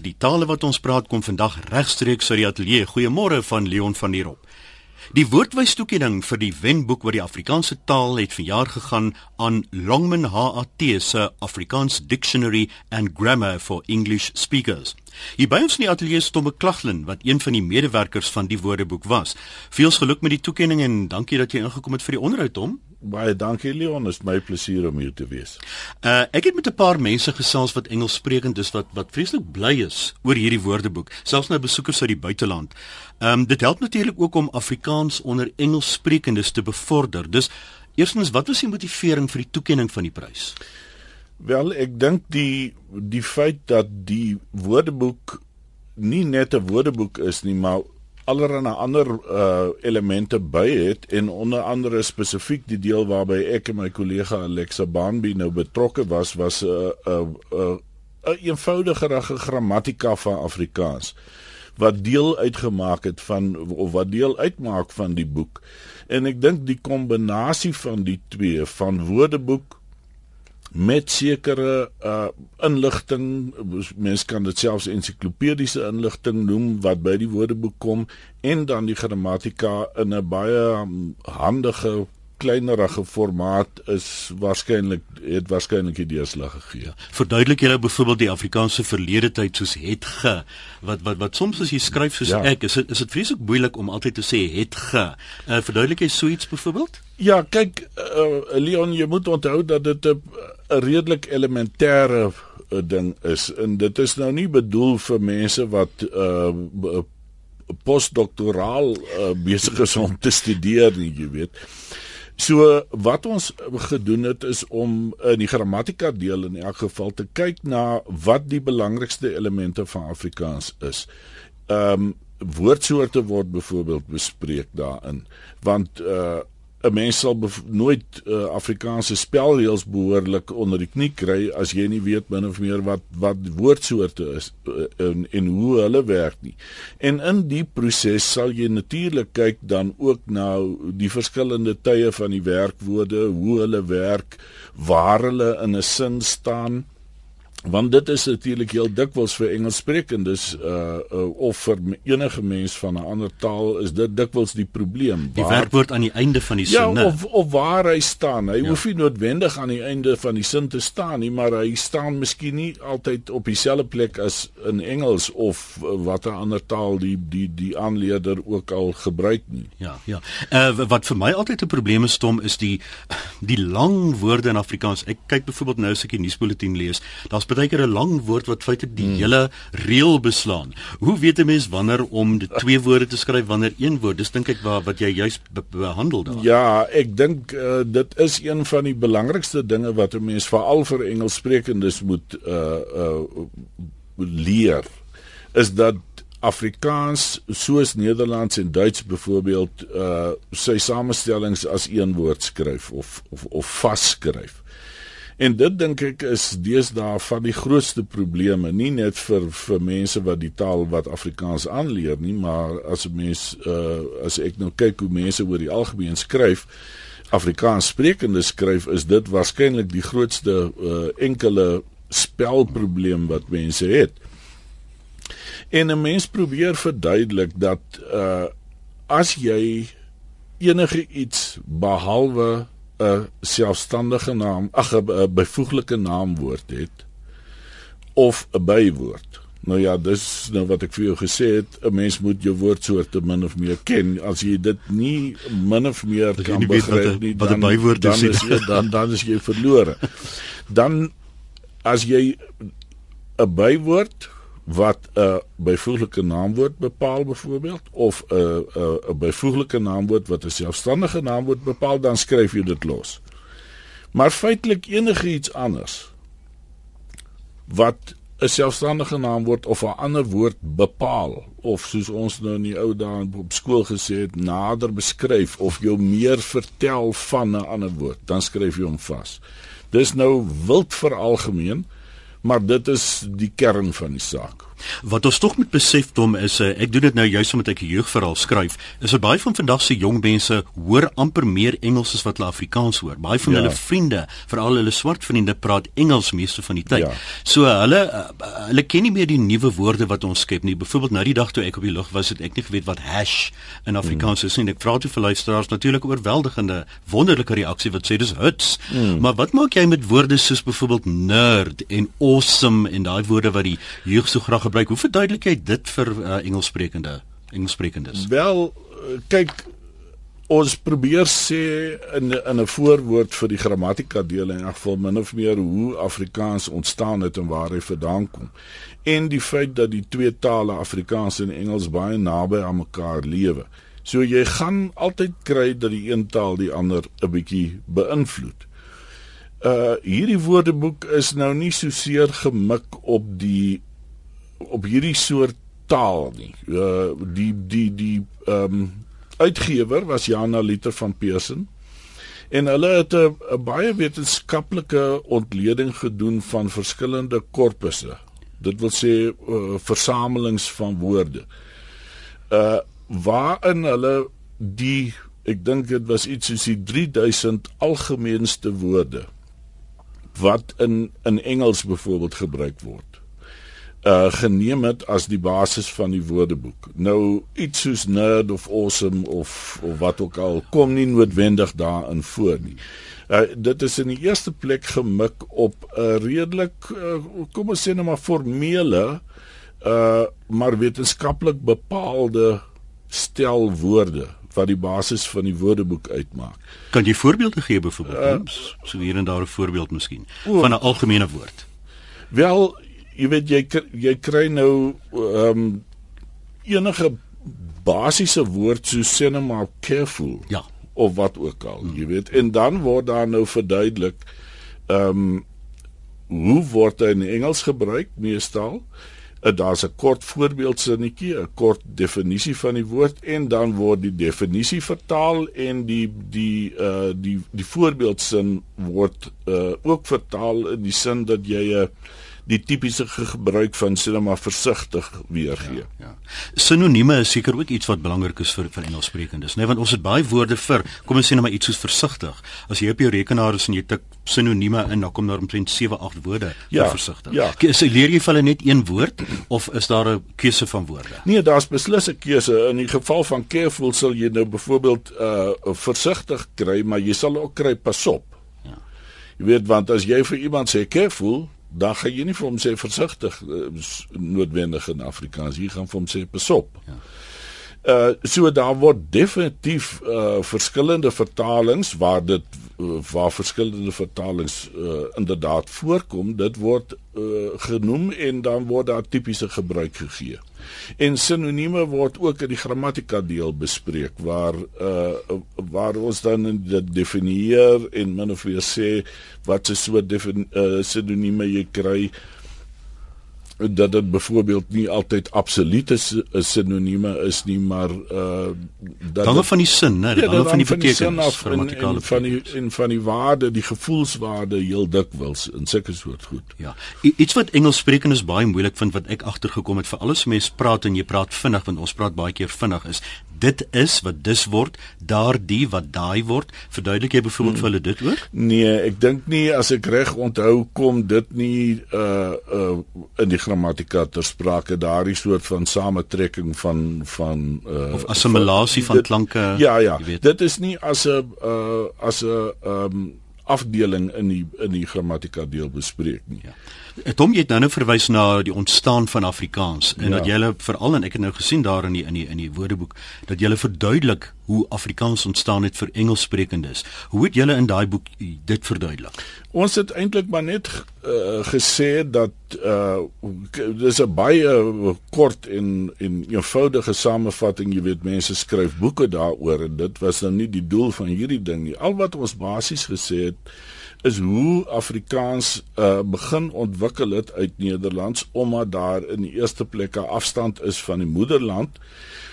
Die tale wat ons praat kom vandag regstreeks uit die ateljee. Goeiemôre van Leon van der Rop. Die woordwys toekenning vir die wenboek oor die Afrikaanse taal het verjaar gegaan aan Longman HAT se Afrikaans Dictionary and Grammar for English Speakers. Hier by ons in die ateljee stom Beklaglin wat een van die medewerkers van die woordeboek was. Veels geluk met die toekenning en dankie dat jy ingekom het vir die onderhoud hom. Baie dankie Leon, dit is my plesier om hier te wees. Uh ek het met 'n paar mense gesels wat Engels sprekend is wat wat vreeslik bly is oor hierdie woordeboek, selfs nou besoekers uit die buiteland. Ehm um, dit help natuurlik ook om Afrikaans onder Engels sprekendes te bevorder. Dus eerstens, wat was die motivering vir die toekenning van die prys? Wel, ek dink die die feit dat die woordeboek nie net 'n woordeboek is nie, maar allerlei ander uh elemente by het en onder andere spesifiek die deel waarby ek en my kollega Alexa Banby nou betrokke was was 'n uh, 'n uh, 'n uh, uh, eenvoudigere grammatika van Afrikaans wat deel uitgemaak het van of wat deel uitmaak van die boek. En ek dink die kombinasie van die twee van woordeboek met sekere uh inligting mense kan dit selfs ensiklopediese inligting noem wat by die woordeboek kom en dan die grammatika in 'n baie um, handige kleinerige formaat is waarskynlik het waarskynlik die deurslag gegee. Verduidelik julle byvoorbeeld die Afrikaanse verlede tyd soos het ge wat wat wat soms as jy skryf soos ja. ek is dit is dit vreeslik moeilik om altyd te sê het ge. Uh, verduidelik jy so iets byvoorbeeld? Ja, kyk uh, Leon, jy moet onthou dat dit 'n redelik elementêre uh, ding is en dit is nou nie bedoel vir mense wat uh, postdoktoraal uh, besig is om te studeer nie, jy weet. So wat ons gedoen het is om in die grammatika deel in elk geval te kyk na wat die belangrikste elemente van Afrikaans is. Ehm um, woordsoorte word byvoorbeeld bespreek daarin want uh 'n mens sal nooit uh, Afrikaanse spelreëls behoorlik onder die knie kry as jy nie weet min of meer wat wat woordsoorte is uh, en en hoe hulle werk nie. En in die proses sal jy natuurlik kyk dan ook na die verskillende tye van die werkwoorde, hoe hulle werk, waar hulle in 'n sin staan want dit is natuurlik heel dikwels vir Engelssprekendes uh, uh of vir enige mens van 'n ander taal is dit dikwels die probleem. Die werkwoord aan die einde van die ja, sin ja, of of waar hy staan. Hy ja. hoef nie noodwendig aan die einde van die sin te staan nie maar hy staan miskien nie altyd op dieselfde plek as in Engels of uh, watter ander taal die die die aanleerder ook al gebruik nie. Ja ja. Uh, wat vir my altyd 'n probleem is stom is die die lang woorde in Afrikaans. Ek kyk byvoorbeeld nou as ek die nuusbulletin lees daar's baie keer 'n lang woord wat feitelik die hmm. hele reël beslaan. Hoe weet 'n mens wanneer om die twee woorde te skryf wanneer een woord? Dis dink ek waar wat jy juis be behandel daar. Ja, ek dink uh, dit is een van die belangrikste dinge wat 'n mens veral vir Engelssprekendes moet uh uh leer is dat Afrikaans soos Nederlands en Duits byvoorbeeld uh sy samestellings as een woord skryf of of of vas skryf. En dit dink ek is deesdae van die grootste probleme, nie net vir vir mense wat die taal wat Afrikaans aanleer nie, maar as 'n mens uh as ek nou kyk hoe mense oor die algemeen skryf, Afrikaans sprekende skryf, is dit waarskynlik die grootste uh enkele spelprobleem wat mense het. En 'n mens probeer verduidelik dat uh as jy enige iets behalwe 'n selfstandige naam, ag 'n byvoeglike naamwoord het of 'n bywoord. Nou ja, dis nou wat ek vir jou gesê het, 'n mens moet jou woordsoorte min of meer ken. As jy dit nie min of meer dat kan begryp nie, dan bywoord dan is jy dan dan is jy verlore. Dan as jy 'n bywoord wat 'n byvoeglike naamwoord bepaal byvoorbeeld of 'n 'n 'n byvoeglike naamwoord wat 'n selfstandige naamwoord bepaal dan skryf jy dit los. Maar feitelik enige iets anders wat 'n selfstandige naamwoord of 'n ander woord bepaal of soos ons nou in die ou dae op skool gesê het nader beskryf of jou meer vertel van 'n ander woord dan skryf jy hom vas. Dis nou wild veralgemeen maar dit is die kern van die saak. Wat ons tog moet besef Tom is uh, ek doen dit nou juist omdat ek 'n jeugverhaal skryf. Is dat baie van vandag se jong mense hoor amper meer Engels as wat hulle Afrikaans hoor. Baie van ja. hulle vriende, veral hulle swart vriende praat Engels meeste van die tyd. Ja. So hulle uh, hulle ken nie meer die nuwe woorde wat ons skep nie. Byvoorbeeld nou die dag toe ek op die lug was, het ek nie geweet wat hash in Afrikaans hmm. is nie. Ek vra toe vir luisteraars natuurlik oorweldigende wonderlike reaksie wat sê dis huts. Hmm. Maar wat maak jy met woorde soos byvoorbeeld nerd en awesome en daai woorde wat die jeug so graag gebruik. Hoe verduidelik jy dit vir uh, Engelssprekende Engelssprekendes? Wel, uh, kyk ons probeer sê in in 'n voorwoord vir die grammatika deel in elk geval min of meer hoe Afrikaans ontstaan het en waar hy vandaan kom. En die feit dat die twee tale Afrikaans en Engels baie naby aan mekaar lewe. So jy gaan altyd kry dat die een taal die ander 'n bietjie beïnvloed. Uh hierdie woordeboek is nou nie so seer gemik op die op hierdie soort taal nie. Uh die die die ehm um, uitgewer was Jana Liter van Pearson en hulle het 'n baie wetenskaplike ontleding gedoen van verskillende korpusse. Dit wil sê uh, versamelings van woorde. Uh waarin hulle die ek dink dit was iets soos die 3000 algemeenste woorde wat in in Engels byvoorbeeld gebruik word uh geneem het as die basis van die woordeboek. Nou iets soos nerd of awesome of of wat ook al kom nie noodwendig daarin voor nie. Uh dit is in die eerste plek gemik op 'n uh, redelik uh, kom ons sê net maar formele uh maar wetenskaplik bepaalde stel woorde wat die basis van die woordeboek uitmaak. Kan jy voorbeelde gee byvoorbeeld? Uh, so hier en daar 'n voorbeeld miskien van 'n algemene woord. Wel, jy weet jy jy kry nou ehm um, enige basiese woord so net maar careful. Ja. Of wat ook al, hmm. jy weet. En dan word daar nou verduidelik ehm um, hoe word hy in Engels gebruik meestal? Uh, Daar's 'n kort voorbeeldsinnetjie, 'n kort definisie van die woord en dan word die definisie vertaal en die die uh die die voorbeeldsin word uh ook vertaal in die sin dat jy 'n uh, die tipiese gebruik van sinema versigtig weergee. Ja, ja. Sinonieme is seker ook iets wat belangrik is vir vir Engelssprekendes, né, nee, want ons het baie woorde vir, kom ons sê net maar iets soos versigtig. As jy op jou rekenaar is en jy tik sinonieme in, dan kom daar omtrent 7, 8 woorde ja, vir versigtig. Ja. Is leer jy vir hulle net een woord of is daar 'n keuse van woorde? Nee, daar's beslis 'n keuse. In die geval van careful sal jy nou byvoorbeeld uh versigtig kry, maar jy sal ook kry pasop. Ja. Jy weet want as jy vir iemand sê careful, dan gaan jy nie vir hom sê versigtig uh, noodwendig in Afrikaans hier gaan vir hom sê pasop. Ja. Uh so daar word definitief uh verskillende vertalings waar dit uh, waar verskillende vertalings uh inderdaad voorkom, dit word uh genoem en dan word daar tipiese gebruik gegee. En sinonieme word ook in die grammatika deel bespreek waar uh waar ons dan dit definieer en min of meer sê wat 'n soort uh, sinonieme jy kry dat dit byvoorbeeld nie altyd absolute sinonieme is nie maar uh dat dan van die sin nê ja, dan van die betekenis grammatikale van die en van die waarde die gevoelswaarde heel dikwels in sulke soort goed ja iets wat Engelssprekendes baie moeilik vind wat ek agtergekom het vir alles mense praat en jy praat vinnig want ons praat baie keer vinnig is dit is wat dis word, daardie wat daai word. Verduidelik jy byvoorbeeld hmm. vir hulle dit ook? Nee, ek dink nie as ek reg onthou kom dit nie uh uh in die grammatika ter sprake daardie soort van samentrekking van van uh of assimilasie van, van dit, klanke. Ja, ja. Dit is nie as 'n uh as 'n um afdeling in die in die grammatika deel bespreek nie. Ja. Tom jy het nou nou verwys na die ontstaan van Afrikaans en ja. dat jy hulle veral en ek het nou gesien daar in die in die in die woordeboek dat jy hulle verduidelik hoe Afrikaans ontstaan het vir Engelssprekendes. Hoe het julle in daai boek dit verduidelik? Ons het eintlik maar net uh, gesê dat uh dis 'n baie kort en en eenvoudige samevatting, jy weet mense skryf boeke daaroor en dit was nou nie die doel van hierdie ding nie. Al wat ons basies gesê het is hoe Afrikaans uh, begin ontwikkel het uit Nederlands omdat daar in die eerste plek 'n afstand is van die moederland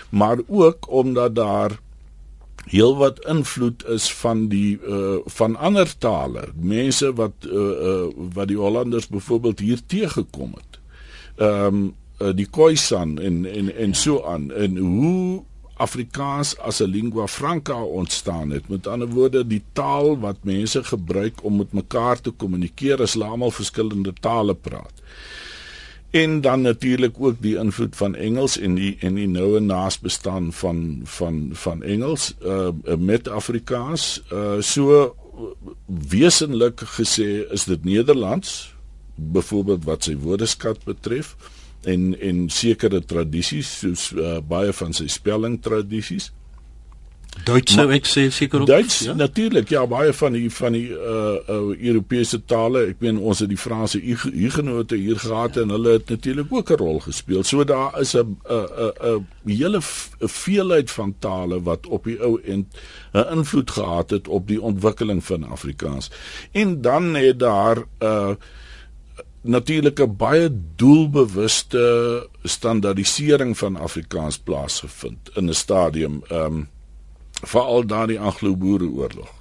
maar ook omdat daar heelwat invloed is van die uh, van ander tale mense wat uh, uh, wat die Hollanders byvoorbeeld hier teëgekom het. Ehm um, uh die Khoisan en en en so aan en hoe Afrikaans as 'n lingua franca ontstaan het. Met ander woorde, die taal wat mense gebruik om met mekaar te kommunikeer as hulle almal verskillende tale praat. En dan natuurlik ook die invloed van Engels en die en die noue naasbestaan van van van Engels uh met Afrikaans. Uh so wesenlik gesê is dit Nederlands byvoorbeeld wat sy woordeskat betref en en sekere tradisies soos uh, baie van sy spelling tradisies. Duits sou ek sê seker ook. Duits ja? natuurlik ja baie van die van die uh, uh Europese tale. Ek meen ons het die Franse hugenote hier gehad ja. en hulle het natuurlik ook 'n rol gespeel. So daar is 'n 'n 'n hele veelheid van tale wat op die ou end 'n invloed gehad het op die ontwikkeling van Afrikaans. En dan het daar uh natuurlik 'n baie doelbewuste standaardisering van Afrikaans plaasgevind in 'n stadium ehm um, veral daardie Anglo-Boereoorlog.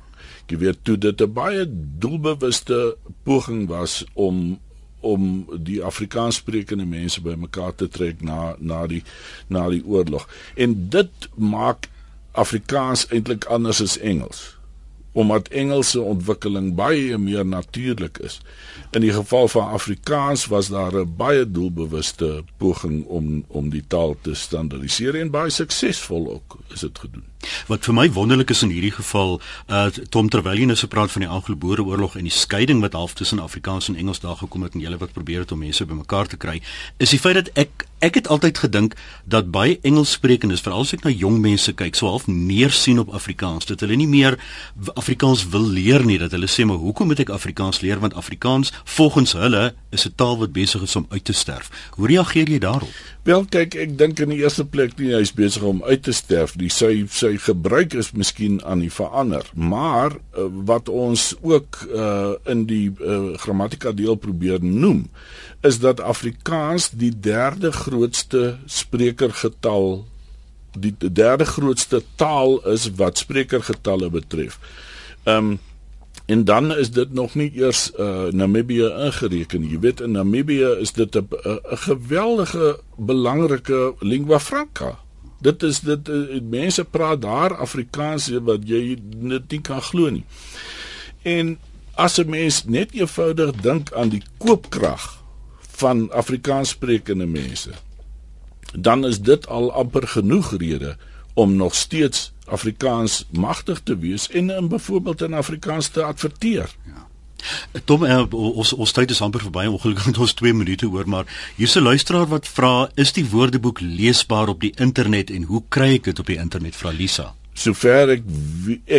Jy weet toe dit 'n baie doelbewuste poging was om om die Afrikaanssprekende mense bymekaar te trek na na die na die oorlog. En dit maak Afrikaans eintlik anders as Engels omdat Engelse ontwikkeling baie meer natuurlik is. In die geval van Afrikaans was daar 'n baie doelbewuste poging om om die taal te standaardiseer en baie suksesvol ook is dit gedoen. Wat vir my wonderlik is in hierdie geval, uh Tom terwyl jy nou so praat van die Anglo-Boereoorlog en die skeiding wat half tussen Afrikaans en Engels daar gekom het en julle wat probeer het om mense bymekaar te kry, is die feit dat ek ek het altyd gedink dat baie Engelssprekendes, veral as ek na jong mense kyk, so half neersien op Afrikaans, dat hulle nie meer Afrikaans wil leer nie, dat hulle sê maar hoekom moet ek Afrikaans leer want Afrikaans volgens hulle is 'n taal wat besig is om uit te sterf. Hoe reageer jy daarop? Wel kyk, ek dink in die eerste plek nie hy's besig om uit te sterf nie. Sy sy gebruik is miskien aan die verander. Maar uh, wat ons ook uh, in die uh, grammatika deel probeer noem, is dat Afrikaans die derde grootste sprekergetal die derde grootste taal is wat sprekergetalle betref. Ehm um, En dan is dit nog nie eers uh, Namibië ingereken. Jy weet in Namibië is dit 'n 'n geweldige belangrike lingua franca. Dit is dit uh, mense praat daar Afrikaans wat jy net nie kan glo nie. En as 'n mens net eenvoudig dink aan die koopkrag van Afrikaans sprekende mense, dan is dit al amper genoeg rede om nog steeds Afrikaans magtig te wees en in byvoorbeeld in Afrikaans te adverteer. Ja. Tom, uh, ons ons tyd is amper verby, ongelukkig het ons 2 minute oor, maar hier's 'n luisteraar wat vra, is die woordeboek leesbaar op die internet en hoe kry ek dit op die internet? Vra Lisa sover ek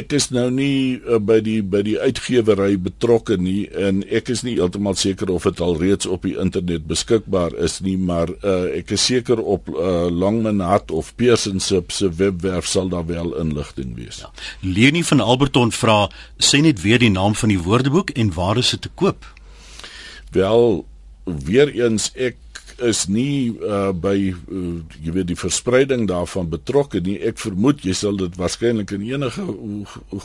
ek is nou nie uh, by die by die uitgewery betrokke nie en ek is nie heeltemal seker of dit al reeds op die internet beskikbaar is nie maar uh, ek is seker op uh, Longmanhat of Pearson se se webwerf sal daar wel inligting wees. Ja. Leni van Alberton vra sê net weer die naam van die woordeboek en waar is dit te koop? Wel weer eens ek is nie uh, by uh, jy weet die verspreiding daarvan betrokke nie. Ek vermoed jy sal dit waarskynlik in enige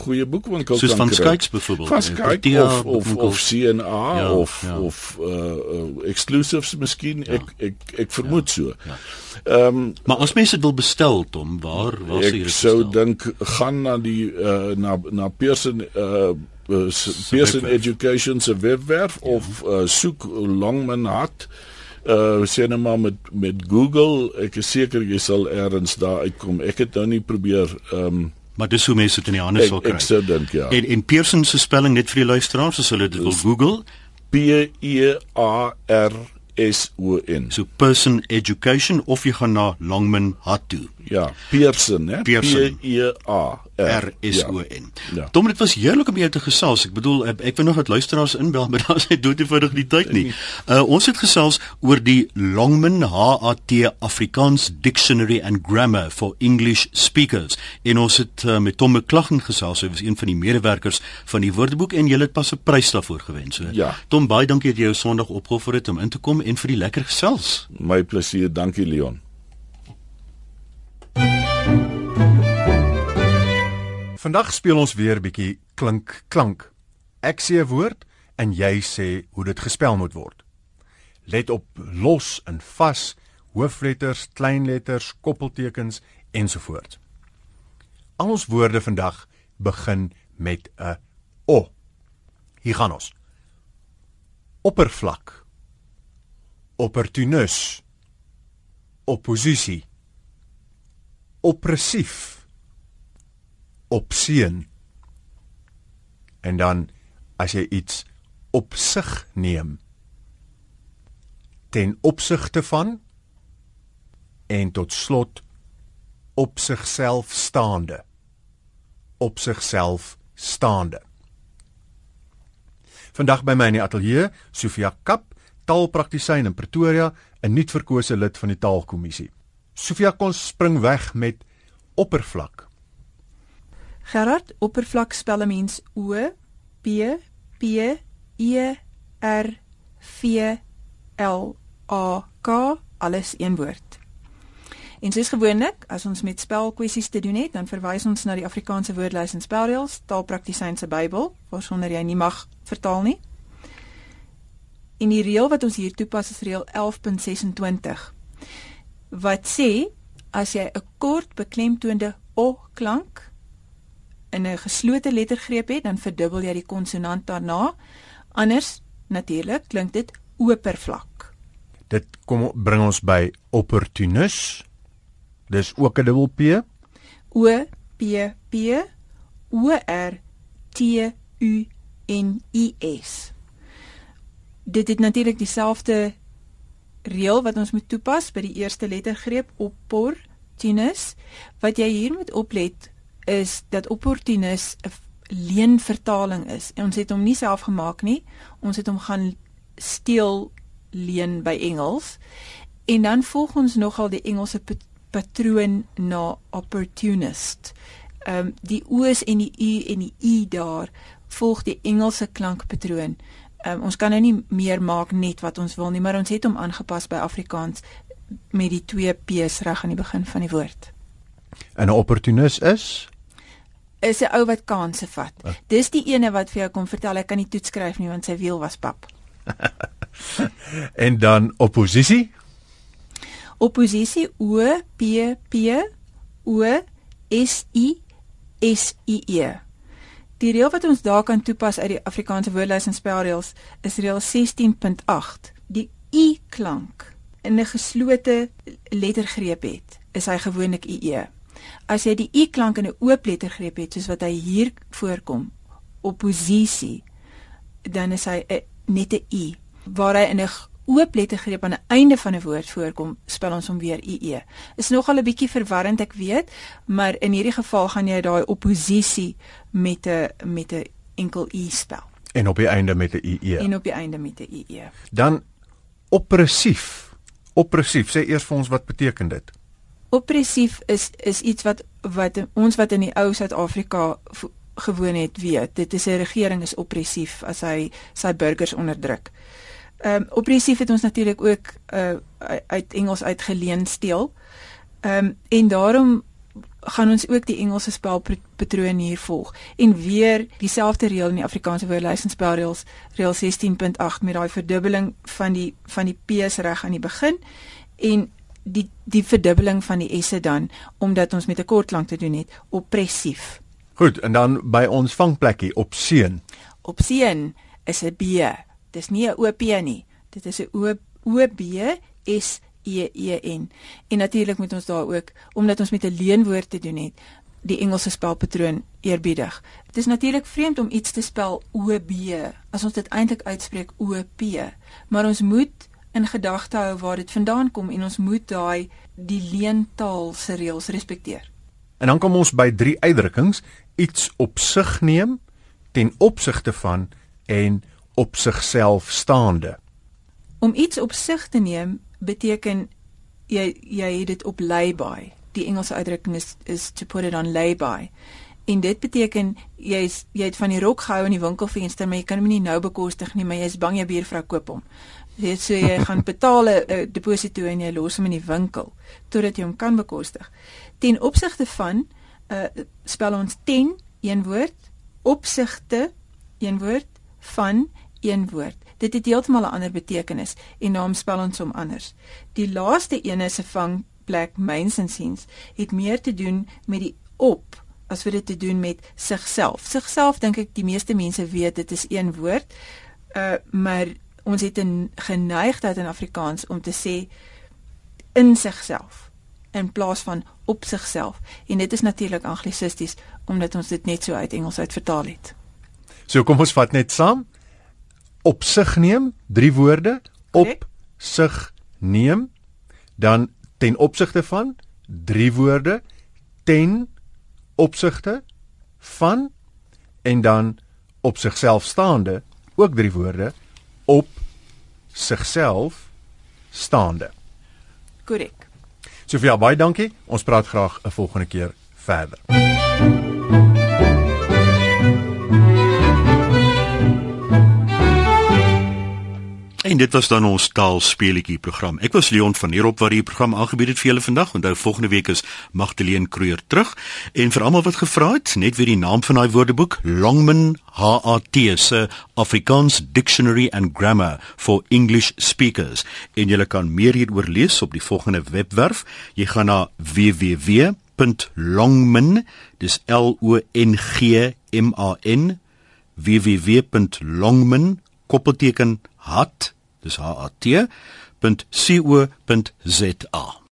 goeie boekwinkel kan kry. Soos van Skype byvoorbeeld. Van Skype of of, of CNA ja, of ja. of uh, uh, exclusives miskien. Ja. Ek ek ek vermoed ja, so. Ja. Ehm um, maar as mense dit wil bestel, Tom, waar waar sê jy dit? Ek sou dink gaan na die uh, na na Pearson uh, Pearson Education se webwerf ja. of uh, soek Longman Hart uh sê net maar met met Google, ek is seker jy sal eers daar uitkom. Ek het nou nie probeer um maar dis hoe mense dit in die hande sal kry. Ek sou dink ja. En en Pearson se spelling net vir die luisteraars, as hulle dit wil Google, P E A R S O N. So person education of jy gaan na Longman Hat toe. Ja, Pearson, hè? P E A R S O N. Ja. Dom dit was heerlik om jou te gesels. Ek bedoel ek, ek wil nog wat luisteraars inbel, maar daar is hy dood eenvoudig die tyd nie. Uh ons het gesels oor die Longman HAT Afrikaans Dictionary and Grammar for English Speakers. En ons het uh, met Tom McClaggen gesels. Hy was een van die medewerkers van die Woordeboek en jy het pas 'n prys daarvoor gewen. So ja. Tom, baie dankie dat jy jou Sondag opgeoffer het om in te kom en vir die lekker gesels. My plesier. Dankie Leon. Vandag speel ons weer bietjie klink klank. Ek sê 'n woord en jy sê hoe dit gespel moet word. Let op los en vas hoofletters, kleinletters, koppeltekens ensovoorts. Al ons woorde vandag begin met 'n o. Hier gaan ons. Oppervlak. Opportunus. Oppositie. Oppressief. Opseën. En dan as jy iets op sig neem ten opsigte van en tot slot op sigself staande. Op sigself staande. Vandag by my in die ateljee Sofia Kap taalpraktisyn in Pretoria 'n nuutverkose lid van die taalkommissie. Sofia kon spring weg met oppervlak Gerard oppervlak spel 'n mens O P P E R V L A K alles een woord. En soos gewoonlik, as ons met spelkwessies te doen het, dan verwys ons na die Afrikaanse woordelys en spelreëls, taalpraktisyn se Bybel, waarsonder jy nie mag vertaal nie. En die reël wat ons hier toepas is reël 11.26 wat sê as jy 'n kort beklemtoonde o klank in 'n geslote lettergreep het, dan verdubbel jy die konsonant daarna. Anders natuurlik klink dit opervlak. Dit kom bring ons by opportunus. Dis ook 'n dubbel P. O P P O R T U N I S. Dit het natuurlik dieselfde reël wat ons moet toepas by die eerste lettergreep opportunus. Wat jy hier moet oplet is dat opportunus 'n leenvertaling is. En ons het hom nie self gemaak nie. Ons het hom gaan steel leen by Engels. En dan volg ons nogal die Engelse patroon na opportunist. Ehm um, die o's en die u en die i daar volg die Engelse klankpatroon. Ehm um, ons kan nou nie meer maak net wat ons wil nie, maar ons het hom aangepas by Afrikaans met die twee p's reg aan die begin van die woord. 'n Opportunist is is 'n ou wat kansse vat. Oh. Dis die ene wat vir jou kom vertel hy kan nie toets skryf nie want sy wiel was pap. en dan oppositie? Oppositie O P P O S I S I E. Die reël wat ons daar kan toepas uit die Afrikaanse woordelys en spelreëls is reël 16.8. Die i klank in 'n geslote lettergreep het, is hy gewoonlik ie. As jy die i klank in 'n oop lettergreep het, soos wat hy hier voorkom, oppositie, dan is hy 'n net 'n i waar hy in 'n oop lettergreep aan die einde van 'n woord voorkom, spel ons hom weer ie. Is nogal 'n bietjie verwarrend ek weet, maar in hierdie geval gaan jy daai oppositie met 'n met 'n enkel i spel. En op die einde met 'n ie. En op die einde met 'n ie. Dan oppressief. Oppressief, sê eers vir ons wat beteken dit? Oppressief is is iets wat wat ons wat in die ou Suid-Afrika gewoon het weet. Dit is 'n regering is oppressief as hy sy burgers onderdruk. Ehm um, oppressief het ons natuurlik ook uh, uit Engels uitgeleen steel. Ehm um, en daarom gaan ons ook die Engelse spelpatroon hier volg en weer dieselfde reël in die Afrikaanse woordelys en spelreëls reël 16.8 met daai verdubbeling van die van die p's reg aan die begin en die die verdubbeling van die s'e dan omdat ons met 'n kort klank te doen het oppressief Goed, en dan by ons vangplekkie op seën. Op seën is 'n B. Dis nie 'n OP nie. Dit is 'n O O B S E E N. En natuurlik moet ons daar ook omdat ons met 'n leenwoord te doen het, die Engelse spelpatroon eerbiedig. Dit is natuurlik vreemd om iets te spel O B as ons dit eintlik uitspreek O P, maar ons moet in gedagte hou waar dit vandaan kom en ons moet daai die leentaal se reëls respekteer. En dan kom ons by drie uitdrukkings iets op sig neem ten opsigte van en op sigself staande. Om iets op sig te neem beteken jy jy het dit op lay-by. Die Engelse uitdrukking is is to put it on lay-by. En dit beteken jy's jy het van die rok gehou in die winkelfenster, maar jy kan hom nie nou bekostig nie, maar jy's bang jou buurvrou koop hom. Jy weet so jy gaan betaal 'n deposito en jy los hom in die winkel totdat jy hom kan bekostig. Ten opsigte van uh spel ons ten een woord opsigte een woord van een woord dit het heeltemal 'n ander betekenis en daarom spel ons hom anders. Die laaste een is 'n vangplek myns en siens het meer te doen met die op as wat dit te doen met sigself. Sigself dink ek die meeste mense weet dit is een woord. Uh maar ons het 'n geneigtheid in Afrikaans om te sê in sigself in plaas van op sigself en dit is natuurlik anglisisties omdat ons dit net so uit Engels uit vertaal het. So kom ons vat net saam. Op sig neem, drie woorde, op Correct. sig neem, dan ten opsigte van, drie woorde, ten opsigte van en dan op sigself staande, ook drie woorde, op sigself staande. Korrek. Sofia, baie dankie. Ons praat graag 'n volgende keer verder. En dit was dan ons taalspeletjie program. Ek was Leon van Heerop wat die program aangebied het vir julle vandag. Onthou volgende week is Magdalene Kruger terug. En vir almal wat gevra het, net weer die naam van daai woordeboek, Longman HAT se Afrikaans Dictionary and Grammar for English Speakers. En jy kan meer hieroor lees op die volgende webwerf. Jy gaan na www.longman, dis L O N G M A N www.longman koppelteken hat dis h a t .co.za